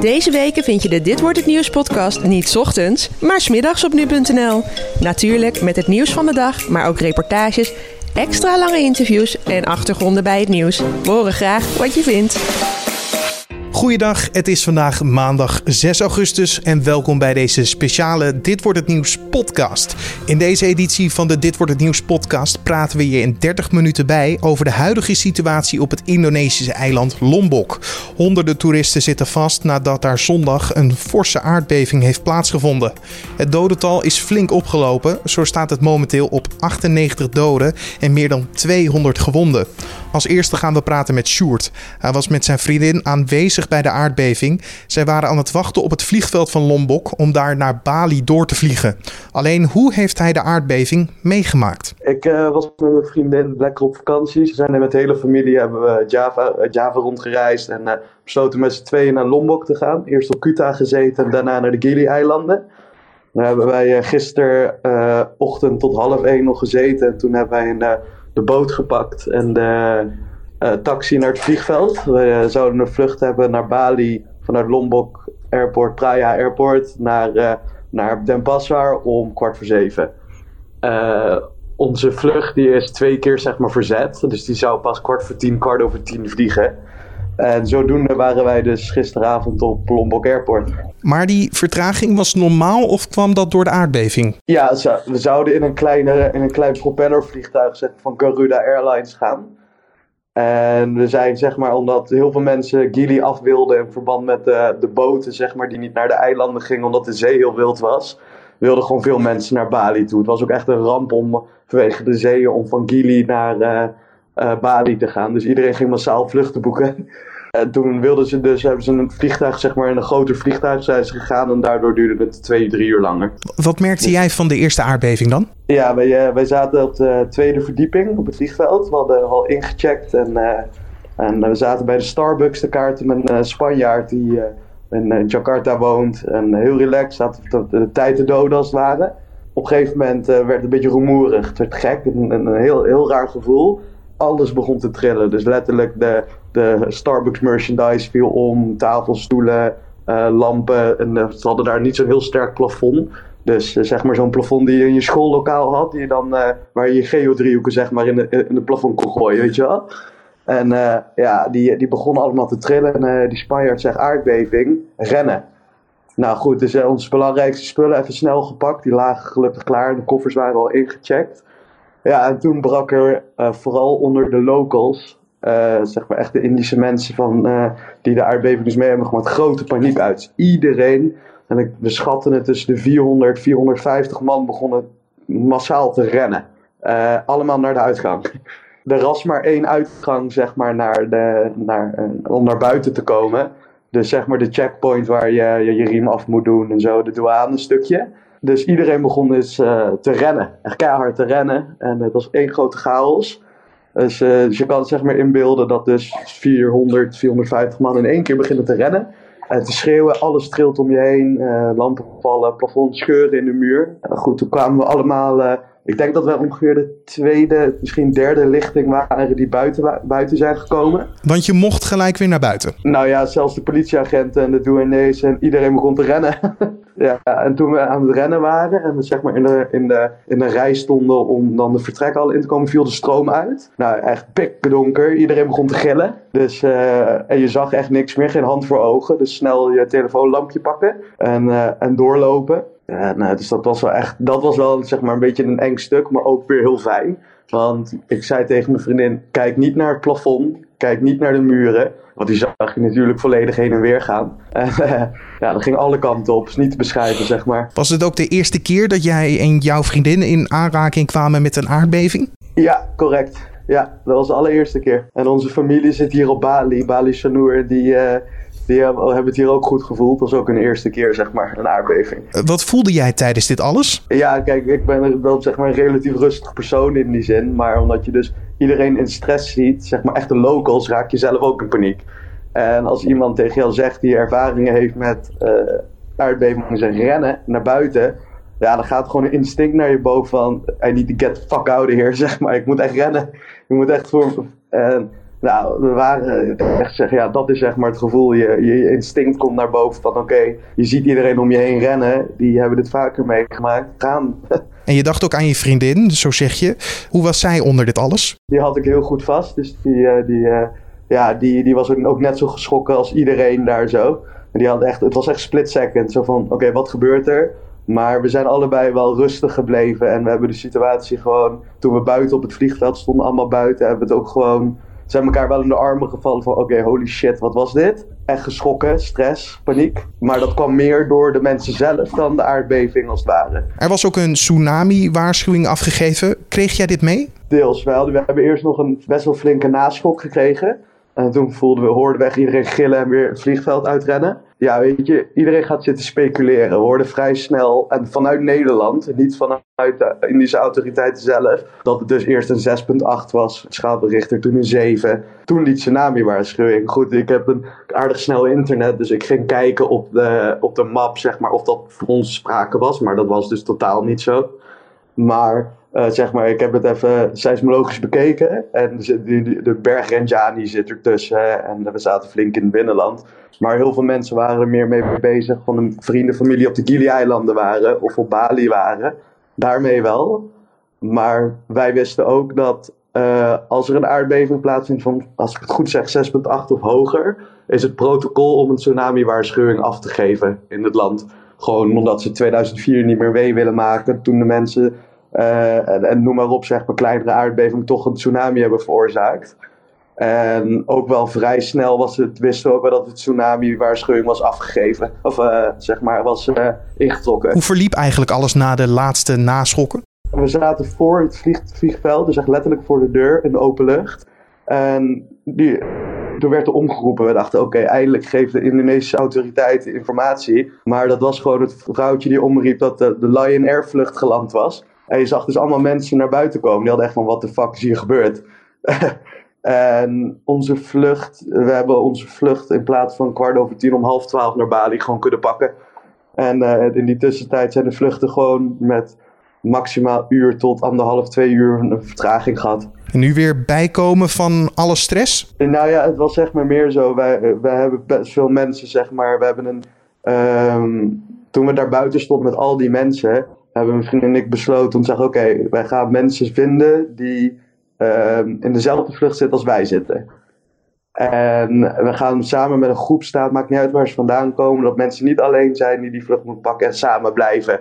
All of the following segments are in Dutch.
Deze weken vind je de Dit Wordt Het Nieuws podcast niet ochtends, maar 's middags op nu.nl. Natuurlijk met het nieuws van de dag, maar ook reportages, extra lange interviews en achtergronden bij het nieuws. Horen graag wat je vindt. Goeiedag, het is vandaag maandag 6 augustus en welkom bij deze speciale Dit wordt het nieuws podcast. In deze editie van de Dit wordt het nieuws podcast praten we je in 30 minuten bij over de huidige situatie op het Indonesische eiland Lombok. Honderden toeristen zitten vast nadat daar zondag een forse aardbeving heeft plaatsgevonden. Het dodental is flink opgelopen, zo staat het momenteel op 98 doden en meer dan 200 gewonden. Als eerste gaan we praten met Sjoerd. Hij was met zijn vriendin aanwezig bij de aardbeving. Zij waren aan het wachten op het vliegveld van Lombok om daar naar Bali door te vliegen. Alleen hoe heeft hij de aardbeving meegemaakt? Ik uh, was met mijn vriendin lekker op vakantie. Ze zijn er met de hele familie, hebben we Java, uh, Java rondgereisd en uh, besloten met z'n tweeën naar Lombok te gaan. Eerst op Kuta gezeten en daarna naar de Gili-eilanden. Daar hebben wij gisterochtend tot half één nog gezeten. En toen hebben wij een de boot gepakt en de uh, taxi naar het vliegveld. We uh, zouden een vlucht hebben naar Bali vanuit Lombok Airport, Praia Airport, naar, uh, naar Denpasar om kwart voor zeven. onze vlucht die is twee keer zeg maar verzet, dus die zou pas kwart voor tien, kwart over tien vliegen. En zodoende waren wij dus gisteravond op Lombok Airport. Maar die vertraging was normaal of kwam dat door de aardbeving? Ja, we zouden in een, kleine, in een klein propellervliegtuig van Garuda Airlines gaan. En we zijn, zeg maar, omdat heel veel mensen Gili af wilden in verband met de, de boten, zeg maar, die niet naar de eilanden gingen omdat de zee heel wild was, wilden gewoon veel mensen naar Bali toe. Het was ook echt een ramp om vanwege de zeeën om van Gili naar uh, uh, Bali te gaan. Dus iedereen ging massaal vluchten boeken. En toen wilden ze dus, hebben ze een vliegtuig, zeg maar, in een groter vliegtuig zijn ze gegaan. En daardoor duurde het twee, drie uur langer. Wat merkte jij van de eerste aardbeving dan? Ja, wij, uh, wij zaten op de tweede verdieping op het vliegveld. We hadden al ingecheckt. En, uh, en we zaten bij de Starbucks te kaarten met een Spanjaard die uh, in Jakarta woont. En heel relaxed, zaten de, de tijd te doden als het ware. Op een gegeven moment werd het een beetje rumoerig. Het werd gek, een, een heel, heel raar gevoel alles begon te trillen. Dus letterlijk de, de Starbucks merchandise viel om, tafels, stoelen, uh, lampen. En uh, ze hadden daar niet zo'n heel sterk plafond. Dus uh, zeg maar zo'n plafond die je in je schoollokaal had, die je dan, waar je geodriehoeken zeg maar in de, in de plafond kon gooien, weet je wel. En ja, die, die begonnen allemaal te trillen. En die Spanjaard zegt aardbeving, rennen. Nou goed, dus onze belangrijkste spullen even snel gepakt. Die lagen gelukkig klaar. De koffers waren al ingecheckt. Ja, en toen brak er uh, vooral onder de locals, uh, zeg maar echt de Indische mensen van, uh, die de aardbeving dus mee hebben gemaakt, grote paniek uit. Iedereen, en ik, we schatten het tussen de 400, 450 man begonnen massaal te rennen. allemaal naar de uitgang. Er was maar één uitgang, zeg maar, naar de, naar, om naar buiten te komen. Dus zeg maar de checkpoint waar je, je je riem af moet doen en zo, de douane stukje. Dus iedereen begon dus uh, te rennen. Echt keihard te rennen. En het was één grote chaos. Dus, uh, dus, je kan het zeg maar inbeelden dat dus 400, 450 man in één keer beginnen te rennen. En te schreeuwen, alles trilt om je heen. Uh, lampen vallen, plafond scheuren in de muur. goed, toen kwamen we allemaal ik denk dat we ongeveer de tweede, misschien derde lichting waren die buiten, buiten zijn gekomen. Want je mocht gelijk weer naar buiten? Nou ja, zelfs de politieagenten en de douanees en iedereen begon te rennen. ja, en toen we aan het rennen waren en we zeg maar in de, in, de, in de rij stonden om dan de vertrekhal in te komen, viel de stroom uit. Nou, echt pikdonker. Iedereen begon te gillen. Dus, uh, en je zag echt niks meer, geen hand voor ogen. Dus snel je telefoonlampje pakken en, uh, en doorlopen. Ja, nou, dus dat was wel echt, dat was wel zeg maar een beetje een eng stuk, maar ook weer heel fijn. Want ik zei tegen mijn vriendin, kijk niet naar het plafond, kijk niet naar de muren. Want die zag je natuurlijk volledig heen en weer gaan. Ja, dat ging alle kanten op, is niet te beschrijven zeg maar. Was het ook de eerste keer dat jij en jouw vriendin in aanraking kwamen met een aardbeving? Ja, correct. Ja, dat was de allereerste keer. En onze familie zit hier op Bali. Bali Shanur, die... Uh, die hebben het hier ook goed gevoeld. Dat was ook een eerste keer, zeg maar, een aardbeving. Wat voelde jij tijdens dit alles? Ja, kijk, ik ben wel zeg maar, een relatief rustig persoon in die zin. Maar omdat je dus iedereen in stress ziet, zeg maar, echte locals, raak je zelf ook in paniek. En als iemand tegen jou zegt die ervaringen heeft met uh, aardbevingen en rennen naar buiten, ja, dan gaat gewoon een instinct naar je boven van I need to get the fuck out of here, zeg maar. Ik moet echt rennen. Ik moet echt voor... En Nou, we waren echt zeggen, ja, dat is zeg maar het gevoel. Je, je instinct komt naar boven van oké, je ziet iedereen om je heen rennen. Die hebben dit vaker meegemaakt. Gaan. En je dacht ook aan je vriendin, zo zeg je. Hoe was zij onder dit alles? Die had ik heel goed vast. Dus die, eh, die, uh, ja, die, die was ook net zo geschrokken als iedereen daar zo. En die had echt, het was echt split second. Zo van, oké, wat gebeurt er? Maar we zijn allebei wel rustig gebleven. En we hebben de situatie gewoon, toen we buiten op het vliegveld stonden, allemaal buiten, hebben we het ook gewoon zijn elkaar wel in de armen gevallen van oké, holy shit, wat was dit? Echt geschrokken, stress, paniek. Maar dat kwam meer door de mensen zelf dan de aardbeving als het ware. Er was ook een tsunami-waarschuwing afgegeven. Kreeg jij dit mee? Deels wel. We hebben eerst nog een best wel flinke naschok gekregen. En toen voelden we, hoorden we echt iedereen gillen en weer het vliegveld uitrennen. Ja, weet je, iedereen gaat zitten speculeren. We hoorden vrij snel, en vanuit Nederland, niet vanuit de Indische autoriteiten zelf, dat het dus eerst een 6,8 was, schaalberichter, toen een 7. Toen die tsunami-waarschuwing. Goed, ik heb een aardig snel internet, dus ik ging kijken op de, op de map, zeg maar, of dat voor ons sprake was. Maar dat was dus totaal niet zo. Maar uh, zeg maar, ik heb het even seismologisch bekeken. En de, berg Renjani zit ertussen. En we zaten flink in het binnenland. Maar heel veel mensen waren er meer mee bezig. Van een vrienden, familie op de Gili-eilanden waren. Of op Bali waren. Daarmee wel. Maar wij wisten ook dat uh, als er een aardbeving plaatsvindt van, als ik het goed zeg, 6,8 of hoger. Is het protocol om een tsunami-waarschuwing af te geven in het land. Gewoon omdat ze 2004 niet meer mee willen maken. Toen de mensen uh, en, en, noem maar op, zeg maar, kleinere aardbeving toch een tsunami hebben veroorzaakt. En ook wel vrij snel was het, wisten we ook wel dat het tsunami-waarschuwing was afgegeven. Of uh, zeg maar, was uh, ingetrokken. Hoe verliep eigenlijk alles na de laatste naschokken? We zaten voor het vlieg, vliegveld, dus echt letterlijk voor de deur in de open lucht. En die, toen werd er omgeroepen. We dachten, oké, okay, eindelijk geeft de Indonesische autoriteiten informatie. Maar dat was gewoon het vrouwtje die omriep dat de, de Lion Air vlucht geland was. En je zag dus allemaal mensen naar buiten komen. Die hadden echt van, wat de fuck is hier gebeurd? en onze vlucht, we hebben onze vlucht in plaats van kwart over tien om half twaalf naar Bali gewoon kunnen pakken. En uh, in die tussentijd zijn de vluchten gewoon met maximaal uur tot anderhalf, twee uur een vertraging gehad. En nu weer bijkomen van alle stress? Nou ja, het was zeg maar meer zo. Wij, wij hebben best veel mensen, zeg maar. We hebben een. Um, toen we daar buiten stonden met al die mensen, hebben mijn vriend en ik besloten om te zeggen: Oké, wij gaan mensen vinden die uh, in dezelfde vlucht zitten als wij zitten. En we gaan samen met een groep staan, maakt niet uit waar ze vandaan komen, dat mensen niet alleen zijn die die vlucht moeten pakken en samen blijven.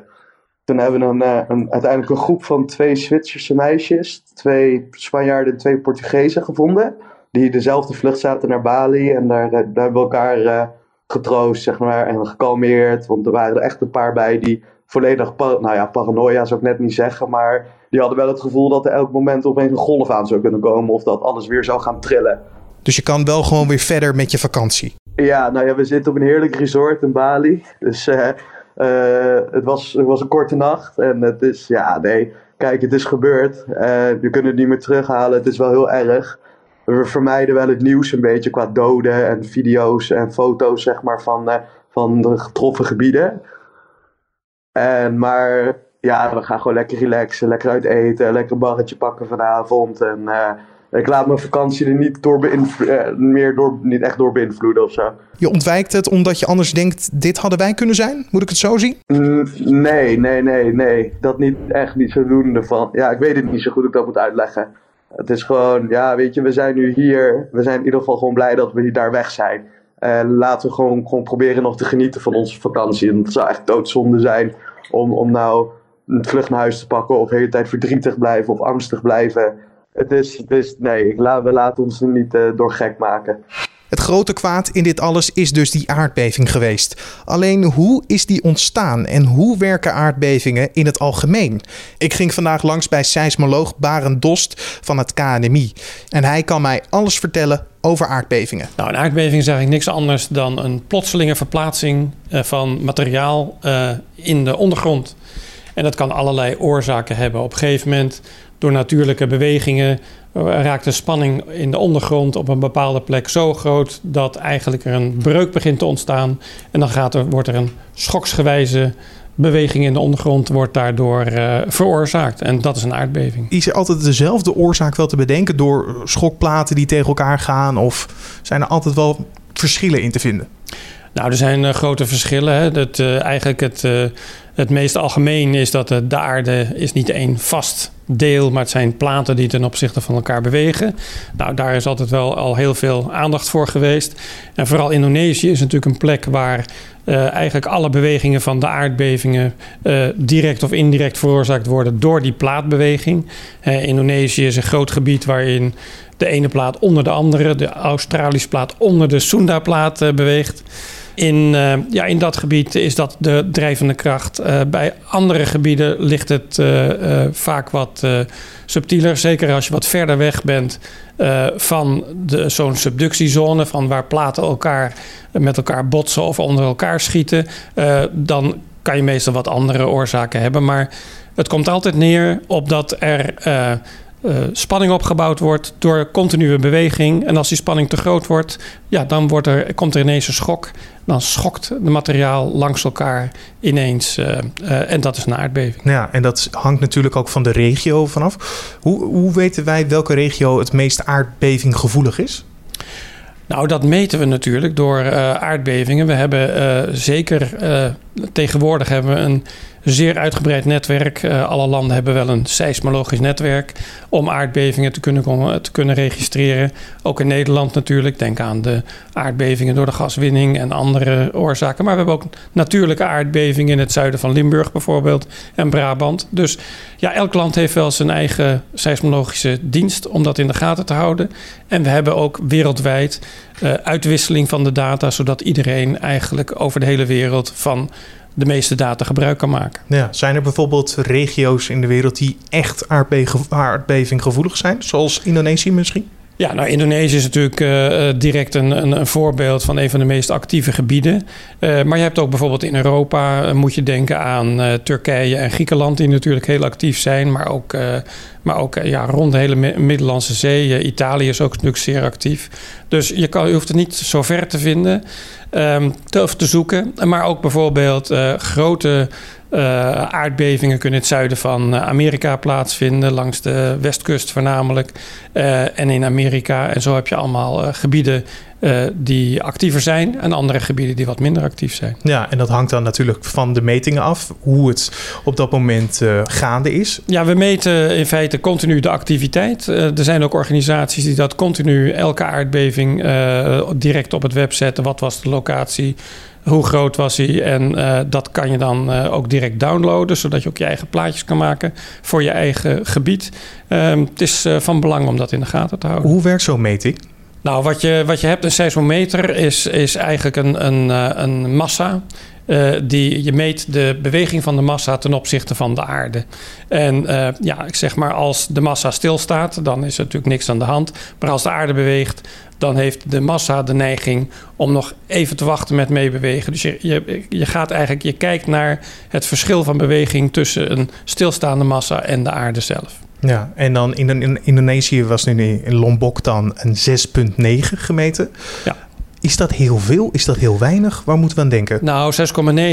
Toen hebben we een, eh, een, uiteindelijk een groep van twee Zwitserse meisjes, twee Spanjaarden en twee Portugezen gevonden. Die dezelfde vlucht zaten naar Bali en daar, eh, daar hebben we elkaar uh, getroost zeg maar, en gekalmeerd. Want er waren er echt een paar bij die volledig, nou ja, paranoia zou ik net niet zeggen, maar die hadden wel het gevoel dat er elk moment opeens een golf aan zou kunnen komen of dat alles weer zou gaan trillen. Dus je kan wel gewoon weer verder met je vakantie? Ja, nou ja, we zitten op een heerlijk resort in Bali. Dus uh, uh, het, was, het was een korte nacht en het is, ja, nee, kijk, het is gebeurd. Uh, je kunt het niet meer terughalen, het is wel heel erg. We vermijden wel het nieuws een beetje qua doden en video's en foto's, zeg maar, van, van de getroffen gebieden. En, maar ja, we gaan gewoon lekker relaxen, lekker uit eten, lekker een barretje pakken vanavond. En uh, ik laat mijn vakantie er niet door uh, meer door, niet echt door beïnvloeden of zo. Je ontwijkt het omdat je anders denkt, dit hadden wij kunnen zijn? Moet ik het zo zien? nee, nee, nee, nee. Dat niet echt niet zodoende van. Ja, ik weet het niet zo goed hoe ik dat moet uitleggen. Het is gewoon, ja, weet je, we zijn nu hier. We zijn in ieder geval gewoon blij dat we hier daar weg zijn. En laten we gewoon, gewoon proberen nog te genieten van onze vakantie. En het zou echt doodzonde zijn om, om nou een vlucht naar huis te pakken of de hele tijd verdrietig blijven of angstig blijven. Het is, het is nee, we laten ons niet uh, door gek maken. Het grote kwaad in dit alles is dus die aardbeving geweest. Alleen hoe is die ontstaan en hoe werken aardbevingen in het algemeen? Ik ging vandaag langs bij seismoloog Barend Dost van het KNMI. En hij kan mij alles vertellen over aardbevingen. Nou, een aardbeving is eigenlijk niks anders dan een plotselinge verplaatsing eh, van materiaal uh, in de ondergrond. En dat kan allerlei oorzaken hebben. Op een gegeven moment, door natuurlijke bewegingen, eh, raakt de spanning in de ondergrond op een bepaalde plek zo groot dat eigenlijk er een breuk begint te ontstaan. En dan gaat er, wordt er een schoksgewijze beweging in de ondergrond wordt daardoor uh, veroorzaakt. En dat is een aardbeving. Is er altijd dezelfde oorzaak wel te bedenken door schokplaten die tegen elkaar gaan? Of zijn er altijd wel verschillen in te vinden? Nou, er zijn uh, grote verschillen. Hè. Dat, uh, eigenlijk het, het meest algemeen is dat de aarde is niet één vast deel, maar het zijn platen die ten opzichte van elkaar bewegen. Nou, daar is altijd wel al heel veel aandacht voor geweest. En vooral Indonesië is natuurlijk een plek waar uh, eigenlijk alle bewegingen van de aardbevingen uh, direct of indirect veroorzaakt worden door die plaatbeweging. Uh, Indonesië is een groot gebied waarin de ene plaat onder de andere, de Australische plaat onder de Sunda-plaat beweegt. In, uh, ja, in dat gebied is dat de drijvende kracht. Uh, bij andere gebieden ligt het uh, vaak wat subtieler. Zeker als je wat verder weg bent van zo'n subductiezone, van waar platen elkaar met elkaar botsen of onder elkaar schieten. dan kan je meestal wat andere oorzaken hebben. Maar het komt altijd neer op dat er uh, spanning opgebouwd wordt door continue beweging. En als die spanning te groot wordt, ja, dan wordt er, komt er ineens een schok. Dan schokt het materiaal langs elkaar ineens. Uh, uh, en dat is een aardbeving. Ja, en dat hangt natuurlijk ook van de regio vanaf. Hoe, hoe weten wij welke regio het meest aardbevinggevoelig is? Nou, dat meten we natuurlijk door aardbevingen. We hebben zeker tegenwoordig hebben we een zeer uitgebreid netwerk. Uh, alle landen hebben wel een seismologisch netwerk om aardbevingen te kunnen, te kunnen registreren. Ook in Nederland natuurlijk. Denk aan de aardbevingen door de gaswinning en andere oorzaken. Maar we hebben ook natuurlijke aardbevingen in het zuiden van Limburg bijvoorbeeld en Brabant. Dus ja, elk land heeft wel zijn eigen seismologische dienst om dat in de gaten te houden. En we hebben ook wereldwijd uh, uitwisseling van de data, zodat iedereen eigenlijk over de hele wereld van de meeste data gebruik kan maken. Ja, zijn er bijvoorbeeld regio's in de wereld die echt aardbevinggevoelig zijn, zoals Indonesië misschien? Ja, nou, Indonesië is natuurlijk uh, direct een, een, een, voorbeeld van een van de meest actieve gebieden. Uh, maar je hebt ook bijvoorbeeld in Europa, moet je denken aan Turkije en Griekenland, die natuurlijk heel actief zijn. Maar ook, maar ook ja, rond de hele Middellandse Zee. Italië is ook natuurlijk zeer actief. Dus je, kan, je hoeft het niet zo ver te vinden um, te, te zoeken. Maar ook bijvoorbeeld grote uh, aardbevingen kunnen in het zuiden van eh, Amerika plaatsvinden, langs de westkust voornamelijk. Uh, en in Amerika. En zo heb je allemaal gebieden die actiever zijn en andere gebieden die wat minder actief zijn. Ja, en dat hangt dan natuurlijk van de metingen af, hoe het op dat moment gaande is. Ja, we meten in feite continu de activiteit. Er zijn ook organisaties die dat continu, elke aardbeving, direct op het web zetten. Wat was de locatie? Hoe groot was hij? En uh, dat kan je dan uh, ook direct downloaden, zodat je ook je eigen plaatjes kan maken voor je eigen gebied. Uh, het is van belang om dat in de gaten te houden. Hoe werkt zo'n meting? Nou, wat je, wat je hebt, een seismometer, is, is eigenlijk een, een, een massa. Uh, die, je meet de beweging van de massa ten opzichte van de aarde. En uh, ja, ik zeg maar, als de massa stilstaat, dan is er natuurlijk niks aan de hand. Maar als de aarde beweegt, dan heeft de massa de neiging om nog even te wachten met meebewegen. Dus je, je, je gaat eigenlijk, je kijkt naar het verschil van beweging tussen een stilstaande massa en de aarde zelf. Ja, en dan in, in Indonesië was nu in Lombok dan een 6,9 gemeten. Ja. Is dat heel veel? Is dat heel weinig? Waar moeten we aan denken? Nou,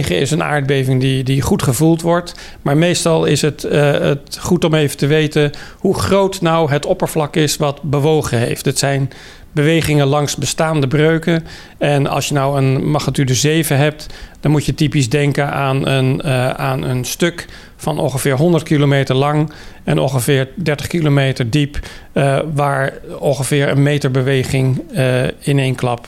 6,9 is een aardbeving die, die goed gevoeld wordt. Maar meestal is het, uh, het goed om even te weten hoe groot nou het oppervlak is wat bewogen heeft. Het zijn bewegingen langs bestaande breuken. En als je nou een magnitude 7 hebt, dan moet je typisch denken aan een, uh, aan een stuk van ongeveer 100 kilometer lang en ongeveer 30 kilometer diep, uh, waar ongeveer een meter beweging uh, in één klap,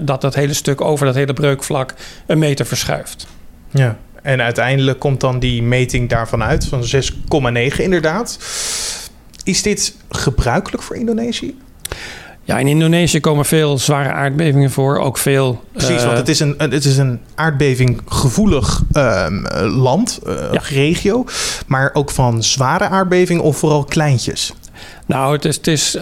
dat dat hele stuk over dat hele breukvlak een meter verschuift. Ja, en uiteindelijk komt dan die meting daarvan uit, van 6,9 inderdaad. Is dit gebruikelijk voor Indonesië? Ja, in Indonesië komen veel zware aardbevingen voor. Ook veel. Precies, uh, want het is een, het is een aardbevinggevoelig uh, land, uh, ja. regio. Maar ook van zware aardbevingen of vooral kleintjes? Nou, het is, het is,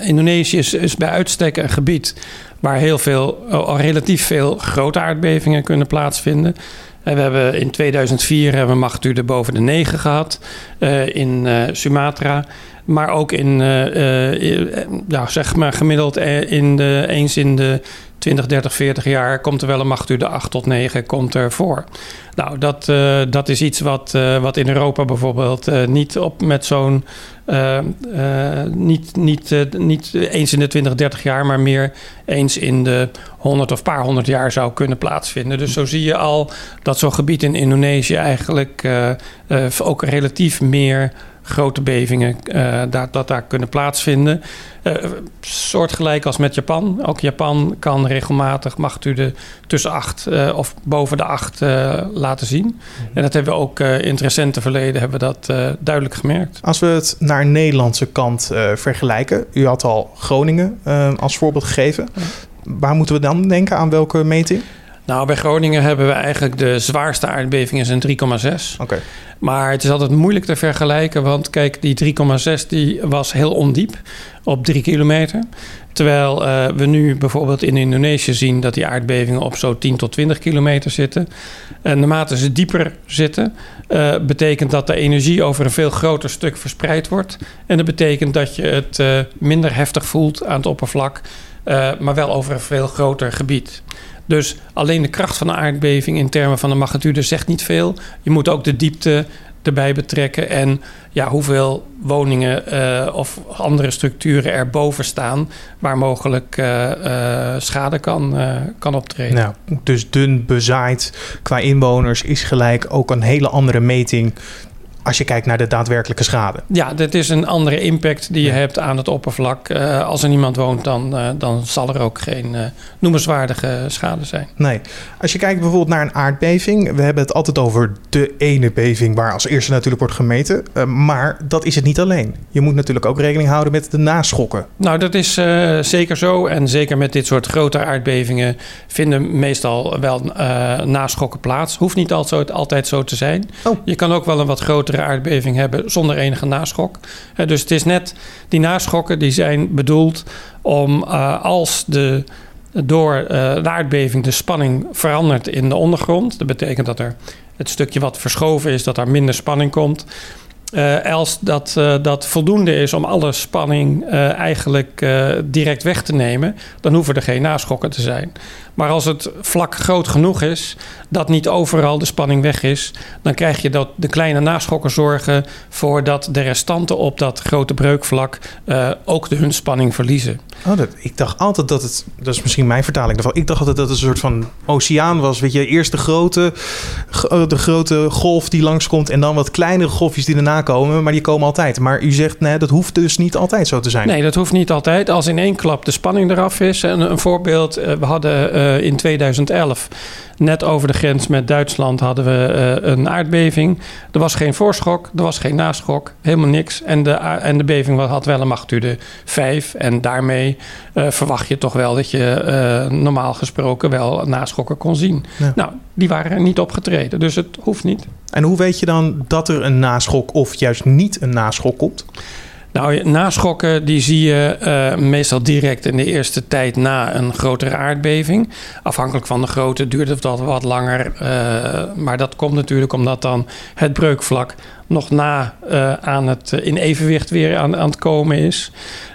Indonesië is, is, bij uitstek een gebied waar heel veel, al relatief veel grote aardbevingen kunnen plaatsvinden. We hebben in 2004 hebben we magnitude boven de 9 gehad in Sumatra. Maar ook in, uh, uh, ja, zeg maar gemiddeld in de, eens in de 20, 30, 40 jaar komt er wel een magnitude 8 tot 9 komt er voor. Nou, dat, uh, dat is iets wat, uh, wat in Europa bijvoorbeeld uh, niet op met zo'n. niet, niet, niet eens in de 20, 30 jaar, maar meer eens in de 100 of paar honderd jaar zou kunnen plaatsvinden. Dus zo zie je al dat zo'n gebied in Indonesië eigenlijk ook relatief meer grote bevingen uh, dat, dat daar kunnen plaatsvinden. Uh, soortgelijk als met Japan. Ook Japan kan regelmatig magnitude tussen 8 uh, of boven de 8 laten zien. Mm -hmm. En dat hebben we ook in het recente verleden hebben we dat duidelijk gemerkt. Als we het naar de Nederlandse kant vergelijken. U had al Groningen als voorbeeld gegeven. Waar moeten we dan denken? Aan welke meting? Nou, bij Groningen hebben we eigenlijk de zwaarste aardbeving is een 3,6. Oké. Okay. Maar het is altijd moeilijk te vergelijken, want kijk, die 3,6 die was heel ondiep op 3 kilometer. Terwijl uh, we nu bijvoorbeeld in Indonesië zien dat die aardbevingen op zo 10 tot 20 kilometer zitten. En naarmate ze dieper zitten, uh, betekent dat de energie over een veel groter stuk verspreid wordt. En dat betekent dat je het uh, minder heftig voelt aan het oppervlak, maar wel over een veel groter gebied. Dus alleen de kracht van de aardbeving in termen van de magnitude zegt niet veel. Je moet ook de diepte erbij betrekken en ja, hoeveel woningen uh, of andere structuren erboven staan waar mogelijk uh, uh, schade kan, kan optreden. Nou, dus dun bezaaid qua inwoners is gelijk ook een hele andere meting als je kijkt naar de daadwerkelijke schade. Ja, dat is een andere impact die je hebt aan het oppervlak. Uh, als er niemand woont, dan, uh, dan zal er ook geen uh, noemenswaardige schade zijn. Nee. Als je kijkt bijvoorbeeld naar een aardbeving. We hebben het altijd over de ene beving waar als eerste natuurlijk wordt gemeten. maar dat is het niet alleen. Je moet natuurlijk ook rekening houden met de naschokken. Nou, dat is zeker zo. En zeker met dit soort grote aardbevingen vinden meestal wel naschokken plaats. Hoeft niet altijd, altijd zo te zijn. Oh. Je kan ook wel een wat grotere aardbeving hebben zonder enige naschok. dus het is net die naschokken die zijn bedoeld om uh, als de door uh, de aardbeving de spanning verandert in de ondergrond. Dat betekent dat er het stukje wat verschoven is, dat er minder spanning komt. Uh, als dat, dat voldoende is om alle spanning eigenlijk direct weg te nemen, dan hoeven er geen naschokken te zijn. Maar als het vlak groot genoeg is dat niet overal de spanning weg is, dan krijg je dat de kleine naschokken zorgen voor dat de restanten op dat grote breukvlak ook de hun spanning verliezen. Oh, dat, ik dacht altijd dat het, dat is misschien mijn vertaling daarvan, ik dacht altijd dat het een soort van oceaan was. Weet je, eerst de grote, de grote golf die langskomt en dan wat kleinere golfjes die erna komen, maar die komen altijd. Maar u zegt, nee, dat hoeft dus niet altijd zo te zijn. Nee, dat hoeft niet altijd. Als in één klap de spanning eraf is. En een voorbeeld, we hadden uh, in 2011 net over de grens met Duitsland hadden we uh, een aardbeving. Er was geen voorschok, er was geen naschok, helemaal niks. En de, en de beving had wel een magnitude 5. En daarmee uh, verwacht je toch wel dat je normaal gesproken wel naschokken kon zien. Ja. Nou, die waren er niet opgetreden, dus het hoeft niet. En hoe weet je dan dat er een naschok of juist niet een naschok komt? Nou, naschokken die zie je uh, meestal direct in de eerste tijd na een grotere aardbeving. Afhankelijk van de grootte duurt het wat, wat langer. Uh, maar dat komt natuurlijk omdat dan het breukvlak nog na uh, aan het in evenwicht weer aan, aan het komen is.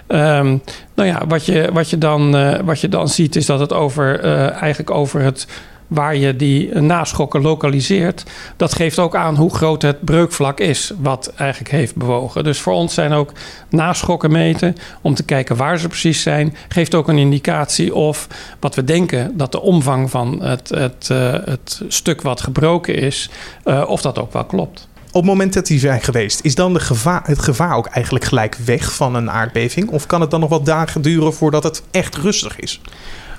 Um, nou ja, wat je, wat, je dan, wat je dan ziet is dat het over, eigenlijk over het waar je die naschokken lokaliseert, dat geeft ook aan hoe groot het breukvlak is, wat eigenlijk heeft bewogen. Dus voor ons zijn ook naschokken meten om te kijken waar ze precies zijn, geeft ook een indicatie of wat we denken dat de omvang van het, het, uh, het stuk wat gebroken is, uh, of dat ook wel klopt. Op het moment dat die zijn geweest, is dan gevaar, het gevaar ook eigenlijk gelijk weg van een aardbeving? Of kan het dan nog wat dagen duren voordat het echt rustig is?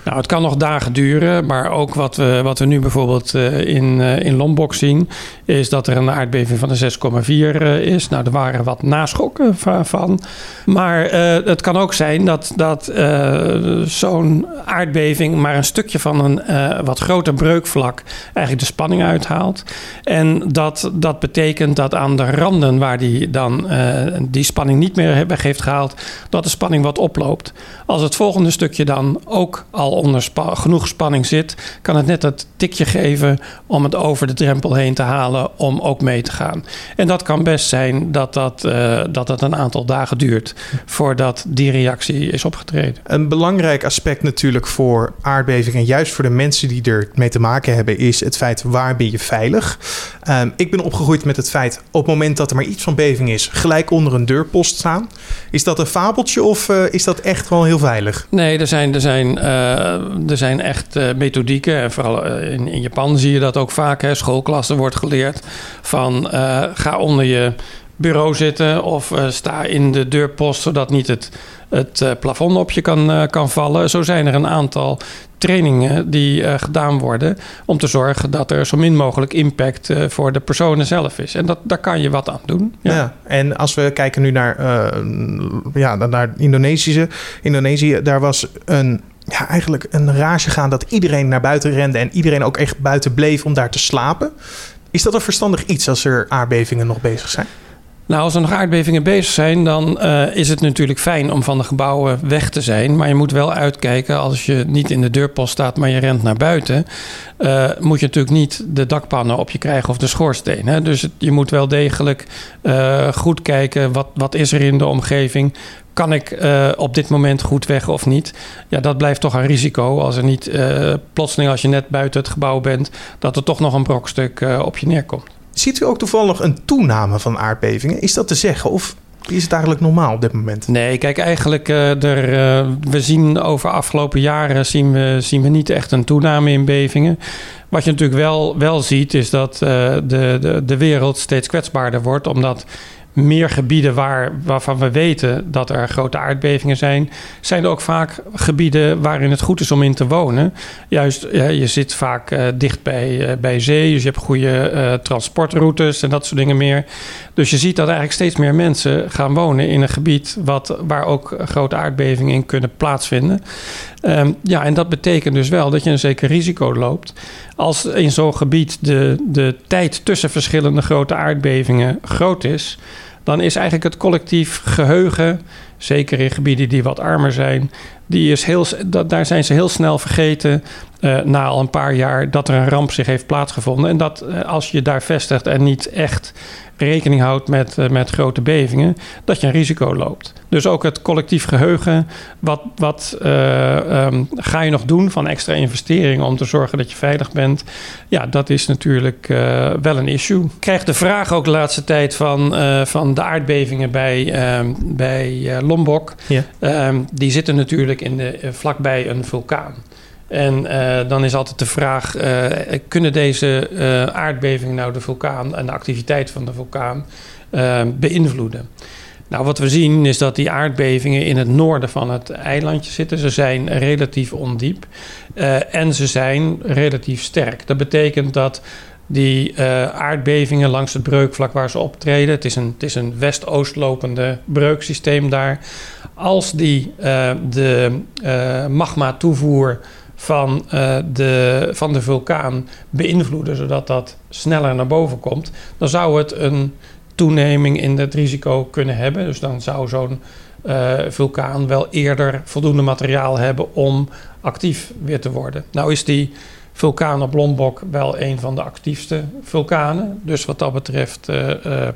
Nou, het kan nog dagen duren, maar ook wat we, wat we nu bijvoorbeeld uh, in, uh, in Lombok zien, is dat er een aardbeving van de 6,4 uh, is. Nou, er waren wat naschokken van. Maar het kan ook zijn dat, dat zo'n aardbeving maar een stukje van een wat groter breukvlak eigenlijk de spanning uithaalt. En dat, dat betekent dat aan de randen waar die dan die spanning niet meer weg heeft gehaald, dat de spanning wat oploopt. Als het volgende stukje dan ook al onder genoeg spanning zit, kan het net dat tikje geven om het over de drempel heen te halen om ook mee te gaan. En dat kan best zijn dat dat, uh, dat, dat een aantal dagen duurt voordat die reactie is opgetreden. Een belangrijk aspect natuurlijk voor aardbevingen, juist voor de mensen die er mee te maken hebben, is het feit waar ben je veilig. Um, ik ben opgegroeid met het feit op het moment dat er maar iets van beving is, gelijk onder een deurpost staan. Is dat een fabeltje of uh, is dat echt wel heel veilig? Nee, er zijn, er zijn, uh, er zijn echt uh, methodieken. En vooral in, in, Japan zie je dat ook vaak. Hè. Schoolklassen wordt geleerd van ga onder je bureau zitten of sta in de deurpost zodat niet het het plafond op je kan, kan vallen. Zo zijn er een aantal trainingen die gedaan worden om te zorgen dat er zo min mogelijk impact voor de personen zelf is. En dat, daar kan je wat aan doen. Ja, ja en als we kijken nu naar, ja, naar Indonesische, Indonesië, daar was een ja, eigenlijk een rage gaan dat iedereen naar buiten rende en iedereen ook echt buiten bleef om daar te slapen. Is dat een verstandig iets als er aardbevingen nog bezig zijn? Nou, als er nog aardbevingen bezig zijn, dan uh, is het natuurlijk fijn om van de gebouwen weg te zijn. Maar je moet wel uitkijken als je niet in de deurpost staat, maar je rent naar buiten. Uh, moet je natuurlijk niet de dakpannen op je krijgen of de schoorsteen. Hè? Dus je moet wel degelijk uh, goed kijken wat, wat is er in de omgeving. Kan ik op dit moment goed weg of niet? Ja, dat blijft toch een risico. Als er niet plotseling, als je net buiten het gebouw bent, dat er toch nog een brokstuk op je neerkomt. Ziet u ook toevallig een toename van aardbevingen? Is dat te zeggen? Of is het eigenlijk normaal op dit moment? Nee, kijk, eigenlijk, uh, er, uh, we zien over afgelopen jaren zien we, zien we niet echt een toename in bevingen. Wat je natuurlijk wel, wel ziet, is dat uh, de, de, de wereld steeds kwetsbaarder wordt, omdat meer gebieden waar, waarvan we weten dat er grote aardbevingen zijn, zijn er ook vaak gebieden waarin het goed is om in te wonen. Juist, ja, je zit vaak uh, dicht bij, uh, bij zee, dus je hebt goede uh, transportroutes en dat soort dingen meer. Dus je ziet dat eigenlijk steeds meer mensen gaan wonen in een gebied wat, waar ook grote aardbevingen in kunnen plaatsvinden. Um, ja, en dat betekent dus wel dat je een zeker risico loopt. Als in zo'n gebied de, de tijd tussen verschillende grote aardbevingen groot is, dan is eigenlijk het collectief geheugen, zeker in gebieden die wat armer zijn, die is heel, daar zijn ze heel snel vergeten uh, na al een paar jaar dat er een ramp zich heeft plaatsgevonden. En dat uh, als je daar vestigt en niet echt rekening houdt met, uh, met grote bevingen, dat je een risico loopt. Dus ook het collectief geheugen, wat, wat um, ga je nog doen van extra investeringen om te zorgen dat je veilig bent? Ja, dat is natuurlijk wel een issue. Ik krijg de vraag ook de laatste tijd van, van de aardbevingen bij, ehm, bij Lombok. Ja. Um, die zitten natuurlijk in de, vlakbij een vulkaan. En uh, dan is altijd de vraag: uh, kunnen deze aardbevingen nou de vulkaan en de activiteit van de vulkaan beïnvloeden? Nou, wat we zien is dat die aardbevingen in het noorden van het eilandje zitten. Ze zijn relatief ondiep en ze zijn relatief sterk. Dat betekent dat die aardbevingen langs het breukvlak waar ze optreden, het is een, het is een west-oost lopende breuksysteem daar. Als die de magma toevoer van, uh, de, van de vulkaan beïnvloeden, zodat dat sneller naar boven komt, dan zou het een toeneming in het risico kunnen hebben. Dus dan zou zo'n uh, vulkaan wel eerder voldoende materiaal hebben om actief weer te worden. Nou is die vulkaan op Lombok wel een van de actiefste vulkanen. Dus wat dat betreft uh,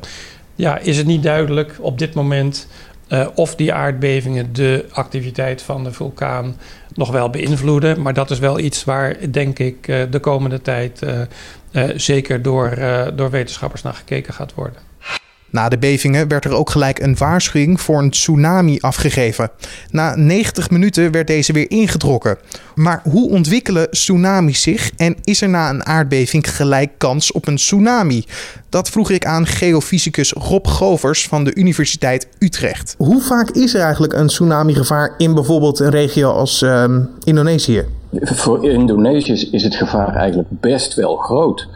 ja, is het niet duidelijk op dit moment uh, of die aardbevingen de activiteit van de vulkaan nog wel beïnvloeden. Maar dat is wel iets waar, denk ik, uh, de komende tijd uh, zeker door, door wetenschappers naar gekeken gaat worden. Na de bevingen werd er ook gelijk een waarschuwing voor een tsunami afgegeven. Na 90 minuten werd deze weer ingetrokken. Maar hoe ontwikkelen tsunamis zich en is er na een aardbeving gelijk kans op een tsunami? Dat vroeg ik aan geofysicus Rob Govers van de Universiteit Utrecht. Hoe vaak is er eigenlijk een tsunami-gevaar in bijvoorbeeld een regio als uh, Indonesië? Voor Indonesië is het gevaar eigenlijk best wel groot.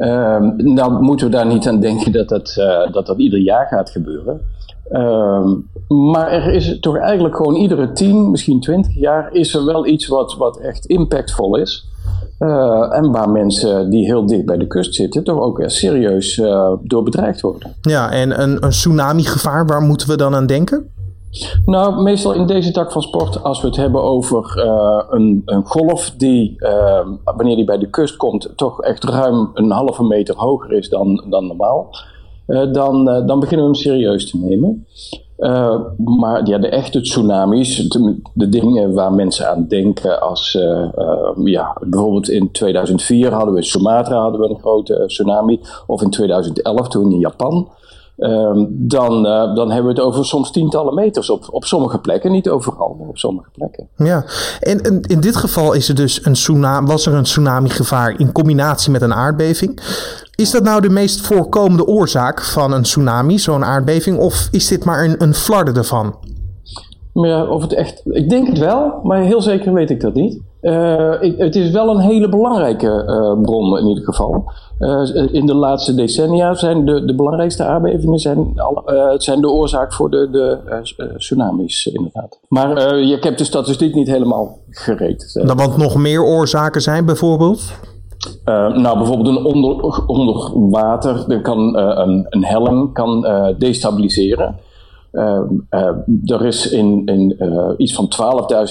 Um, nou moeten we daar niet aan denken dat dat, uh, dat, dat ieder jaar gaat gebeuren. Um, maar er is toch eigenlijk gewoon iedere 10, misschien 20 jaar is er wel iets wat, wat echt impactvol is. Uh, en waar mensen die heel dicht bij de kust zitten toch ook serieus uh, door bedreigd worden. Ja, en een, een tsunami-gevaar, waar moeten we dan aan denken? Nou, meestal in deze tak van sport, als we het hebben over uh, een, een, golf die, uh, wanneer die bij de kust komt, toch echt ruim een halve meter hoger is dan, dan normaal, uh, dan, dan beginnen we hem serieus te nemen. maar ja, de echte tsunamis, de, de, dingen waar mensen aan denken, als ja, bijvoorbeeld in 2004 hadden we in Sumatra hadden we een grote tsunami, of in 2011 toen in Japan. Um, dan, uh, dan hebben we het over soms tientallen meters op, op sommige plekken. Niet overal, maar op sommige plekken. Ja, en, en in dit geval is er dus een tsunami, was er een tsunami-gevaar in combinatie met een aardbeving. Is dat nou de meest voorkomende oorzaak van een tsunami, zo'n aardbeving? Of is dit maar een, een flarde ervan? Ja, of het echt, ik denk het wel, maar heel zeker weet ik dat niet. Uh, het is wel een hele belangrijke uh, bron in ieder geval. Uh, in de laatste decennia zijn de, de belangrijkste aardbevingen zijn, zijn de oorzaak voor de, de tsunamis, inderdaad. Maar ik heb de statistiek niet helemaal gereed. Dan want nog meer oorzaken zijn bijvoorbeeld? nou, bijvoorbeeld een onder, onder water, kan, een, een helm kan destabiliseren. Uh, er is in, in uh, iets van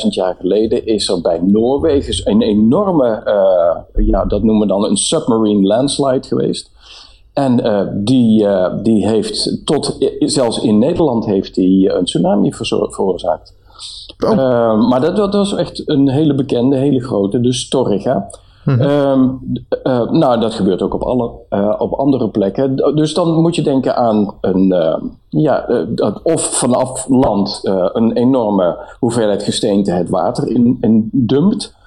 12.000 jaar geleden is er bij Noorwegen een enorme, ja, dat noemen we dan een submarine landslide geweest. En die, die heeft tot, zelfs in Nederland heeft die een tsunami veroorzaakt. Oh. maar dat, dat, was echt een hele bekende, hele grote, de Storriga. Mm nou, dat gebeurt ook op, alle, uh, op andere plekken. Dus dan moet je denken aan een, uh, ja, of vanaf land een enorme hoeveelheid gesteente het water in, in dumpt.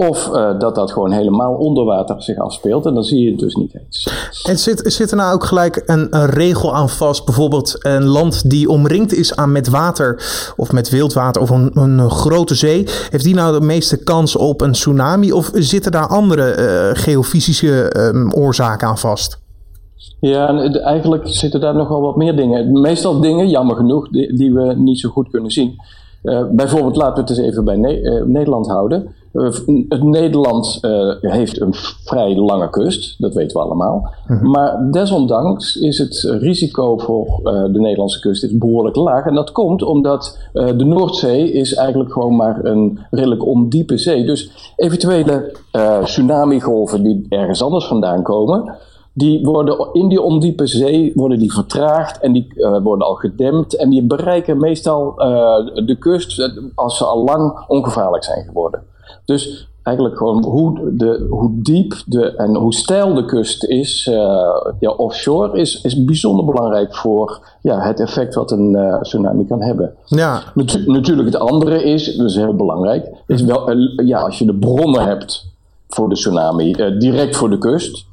Of uh, dat dat gewoon helemaal onder water zich afspeelt. En dan zie je het dus niet eens. En zit, zit er nou ook gelijk een, een, regel aan vast? Bijvoorbeeld een land die omringd is aan met water of met wildwater of een, een grote zee. Heeft die nou de meeste kans op een tsunami? Of zitten daar andere uh, geofysische um, oorzaken aan vast? Ja, eigenlijk zitten daar nog wel wat meer dingen. Meestal dingen, jammer genoeg, die, die we niet zo goed kunnen zien. Uh, bijvoorbeeld, laten we het eens even bij ne Nederland houden. Uh, Nederland uh, heeft een vrij lange kust, dat weten we allemaal. Mm-hmm. Maar desondanks is het risico voor uh, de Nederlandse kust is behoorlijk laag. En dat komt omdat de Noordzee is eigenlijk gewoon maar een redelijk ondiepe zee. Dus eventuele tsunamigolven die ergens anders vandaan komen, die worden in die ondiepe zee worden die vertraagd en die uh, worden al gedempt en die bereiken meestal uh, de kust als ze al lang ongevaarlijk zijn geworden. Dus eigenlijk gewoon hoe, de, hoe diep de, en hoe steil de kust is, uh, ja, offshore, is, is bijzonder belangrijk voor ja, het effect wat een uh, tsunami kan hebben. Ja. natuurlijk, het andere is, dat is heel belangrijk, is wel, uh, ja, als je de bronnen hebt voor de tsunami, direct voor de kust,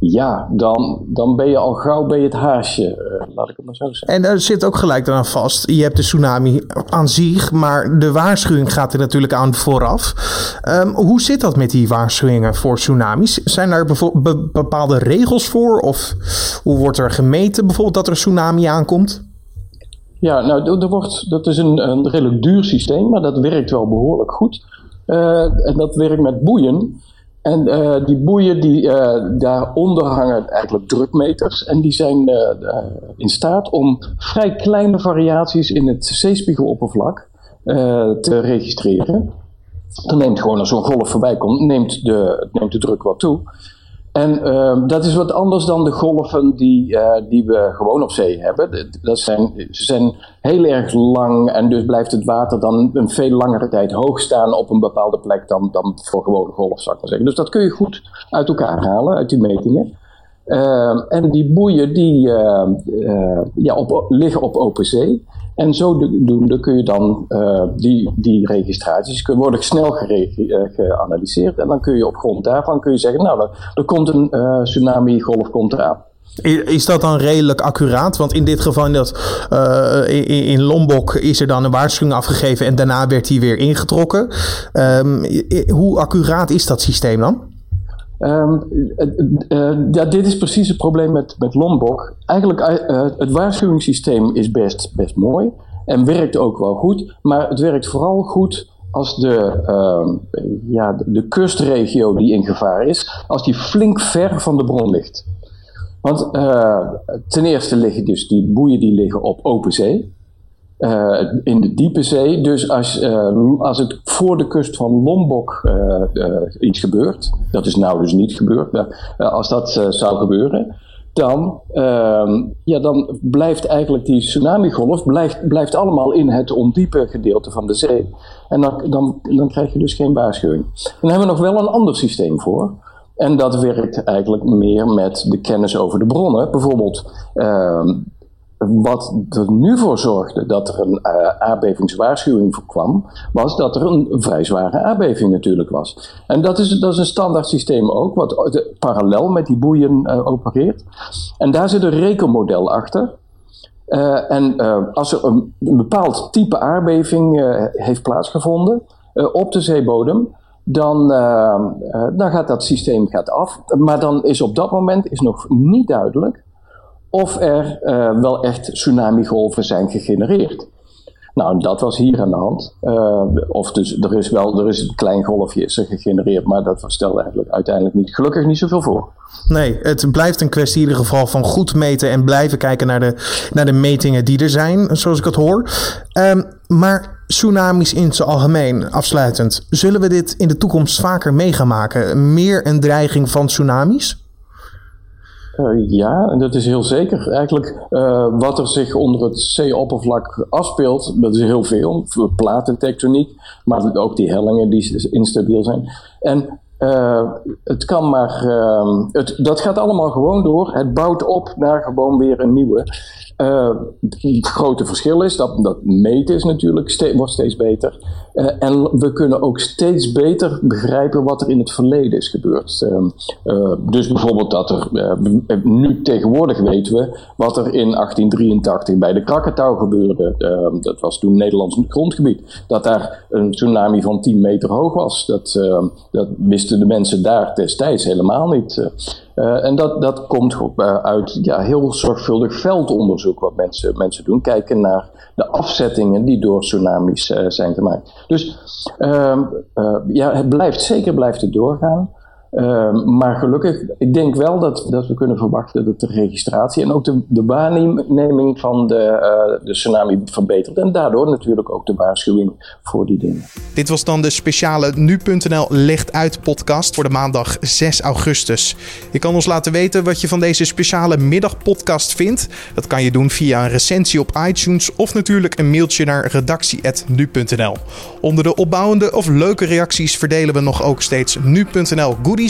ja, dan, dan ben je al gauw bij het haasje, uh, laat ik het maar zo zeggen. En er zit ook gelijk aan vast, je hebt de tsunami aan zich, maar de waarschuwing gaat er natuurlijk aan vooraf. Um, hoe zit dat met die waarschuwingen voor tsunamis? Zijn daar be bepaalde regels voor? Of hoe wordt er gemeten bijvoorbeeld dat er een tsunami aankomt? Ja, nou, er wordt, dat is een, een redelijk duur systeem, maar dat werkt wel behoorlijk goed. Uh, en dat werkt met boeien. En uh, die boeien, die, uh, daaronder hangen eigenlijk drukmeters. En die zijn uh, in staat om vrij kleine variaties in het zeespiegeloppervlak te registreren. Dan neemt gewoon als zo'n golf voorbij komt, neemt de, neemt de druk wat toe. En uh, dat is wat anders dan de golven die, uh, die we gewoon op zee hebben. Dat zijn, ze zijn heel erg lang en dus blijft het water dan een veel langere tijd hoog staan op een bepaalde plek dan, dan voor gewone golf, zou ik maar zeggen. Dus dat kun je goed uit elkaar halen, uit die metingen. Uh, en die boeien die ja, op, liggen op open zee. En zodoende kun je dan uh, die, die registraties worden snel eh, geanalyseerd. En dan kun je op grond daarvan kun je zeggen, nou, er, komt een uh, tsunami-golf komt eraan. Is dat dan redelijk accuraat? Want in dit geval in, dat, in, Lombok is er dan een waarschuwing afgegeven en daarna werd die weer ingetrokken. Um, hoe accuraat is dat systeem dan? Um, uh, ja, dit is precies het probleem met, met Lombok. Eigenlijk, uh, het waarschuwingssysteem is best, best mooi en werkt ook wel goed, maar het werkt vooral goed als de, uh, ja, de kustregio die in gevaar is, als die flink ver van de bron ligt. Want ten eerste liggen dus die boeien die liggen op open zee. In de diepe zee. Dus als, als het voor de kust van Lombok iets gebeurt, dat is nou dus niet gebeurd, als dat zou gebeuren, dan, ehm, ja, dan blijft eigenlijk die tsunamigolf blijft, blijft allemaal in het ondiepe gedeelte van de zee. En dan, dan, dan krijg je dus geen waarschuwing. Dan hebben we nog wel een ander systeem voor. En dat werkt eigenlijk meer met de kennis over de bronnen. Bijvoorbeeld, ehm, wat er nu voor zorgde dat er een uh, aardbevingswaarschuwing kwam, was dat er een vrij zware aardbeving natuurlijk was. En dat is, dat is een standaard systeem ook, wat parallel met die boeien uh, opereert. En daar zit een rekenmodel achter. Uh, en als er een, een, bepaald type aardbeving heeft plaatsgevonden op de zeebodem, dan, dan gaat dat systeem gaat af. Maar dan is op dat moment is nog niet duidelijk of er uh, wel echt tsunamigolven zijn gegenereerd. Nou, dat was hier aan de hand. Uh, of dus er is wel er is een klein golfje is er gegenereerd, maar dat stelde eigenlijk uiteindelijk niet, gelukkig niet zoveel voor. Nee, het blijft een kwestie in ieder geval van goed meten en blijven kijken naar de, naar de metingen die er zijn, zoals ik het hoor. Um, maar tsunamis in zijn algemeen, afsluitend, zullen we dit in de toekomst vaker mee gaan maken? Meer een dreiging van tsunamis? Uh, ja, dat is heel zeker. Eigenlijk uh, wat er zich onder het zeeoppervlak afspeelt, dat is heel veel. Platentectoniek, maar ook die hellingen die instabiel zijn. En uh, het kan maar, het, dat gaat allemaal gewoon door. Het bouwt op naar gewoon weer een nieuwe. Uh, het grote verschil is dat, dat meten is natuurlijk ste wordt steeds beter. Uh, en we kunnen ook steeds beter begrijpen wat er in het verleden is gebeurd. Uh, dus bijvoorbeeld dat er, nu tegenwoordig weten we wat er in 1883 bij de Krakatau gebeurde. dat was toen Nederlands grondgebied. Dat daar een tsunami van 10 meter hoog was. Dat, dat wisten de mensen daar destijds helemaal niet. Uh, en dat, dat komt uh, uit ja, heel zorgvuldig veldonderzoek wat mensen, mensen doen. Kijken naar de afzettingen die door tsunamis uh, zijn gemaakt. Dus ehm, ja, het blijft, zeker blijft het doorgaan. Ehm, maar gelukkig, ik denk wel dat, dat we kunnen verwachten dat de registratie en ook de, de waarneming van de, uh, de tsunami verbetert. En daardoor natuurlijk ook de waarschuwing voor die dingen. Dit was dan de speciale Nu.nl Licht Uit podcast voor de maandag 6 augustus. Je kan ons laten weten wat je van deze speciale middagpodcast vindt. Dat kan je doen via een recensie op iTunes of natuurlijk een mailtje naar redactie.nu.nl. Onder de opbouwende of leuke reacties verdelen we nog ook steeds Nu.nl goodies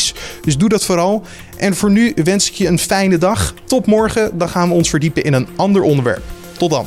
dus doe dat vooral. En voor nu wens ik je een fijne dag. Tot morgen, dan gaan we ons verdiepen in een ander onderwerp. Tot dan.